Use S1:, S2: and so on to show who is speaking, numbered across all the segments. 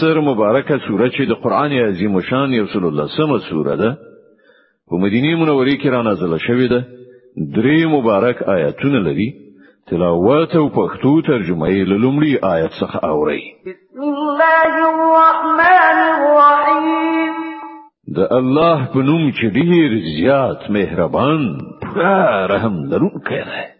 S1: سر مبارکه سوره چې د قران عظیم شان یو سل الله سمه سوره ده په مدینه منوره کې را نازله شوې ده درې مبارک آیاتونه لري تلاوت او پښتو ترجمه یې لومړی آیت څخه اوري
S2: بسم الله الرحمن الرحیم
S1: د الله په نوم چې ډیر زیات مهربان رحم لرونکی دی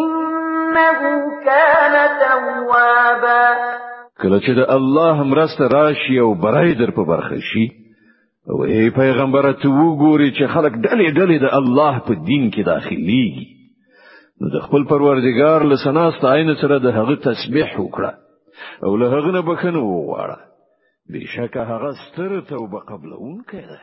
S2: انه كان توابا
S1: کله چې د الله مرسته راشي او برای در په برخه شي او ای پیغمبر ته وګوري چې خلک ډلې ډلې د الله په دین کې داخليږي نو د خپل پروردگار له سنا ستاینه سره د هغه تسبیح وکړه او له هغه نه بخنه وغواړه بشکه هغه ستر توبه قبلونکی دی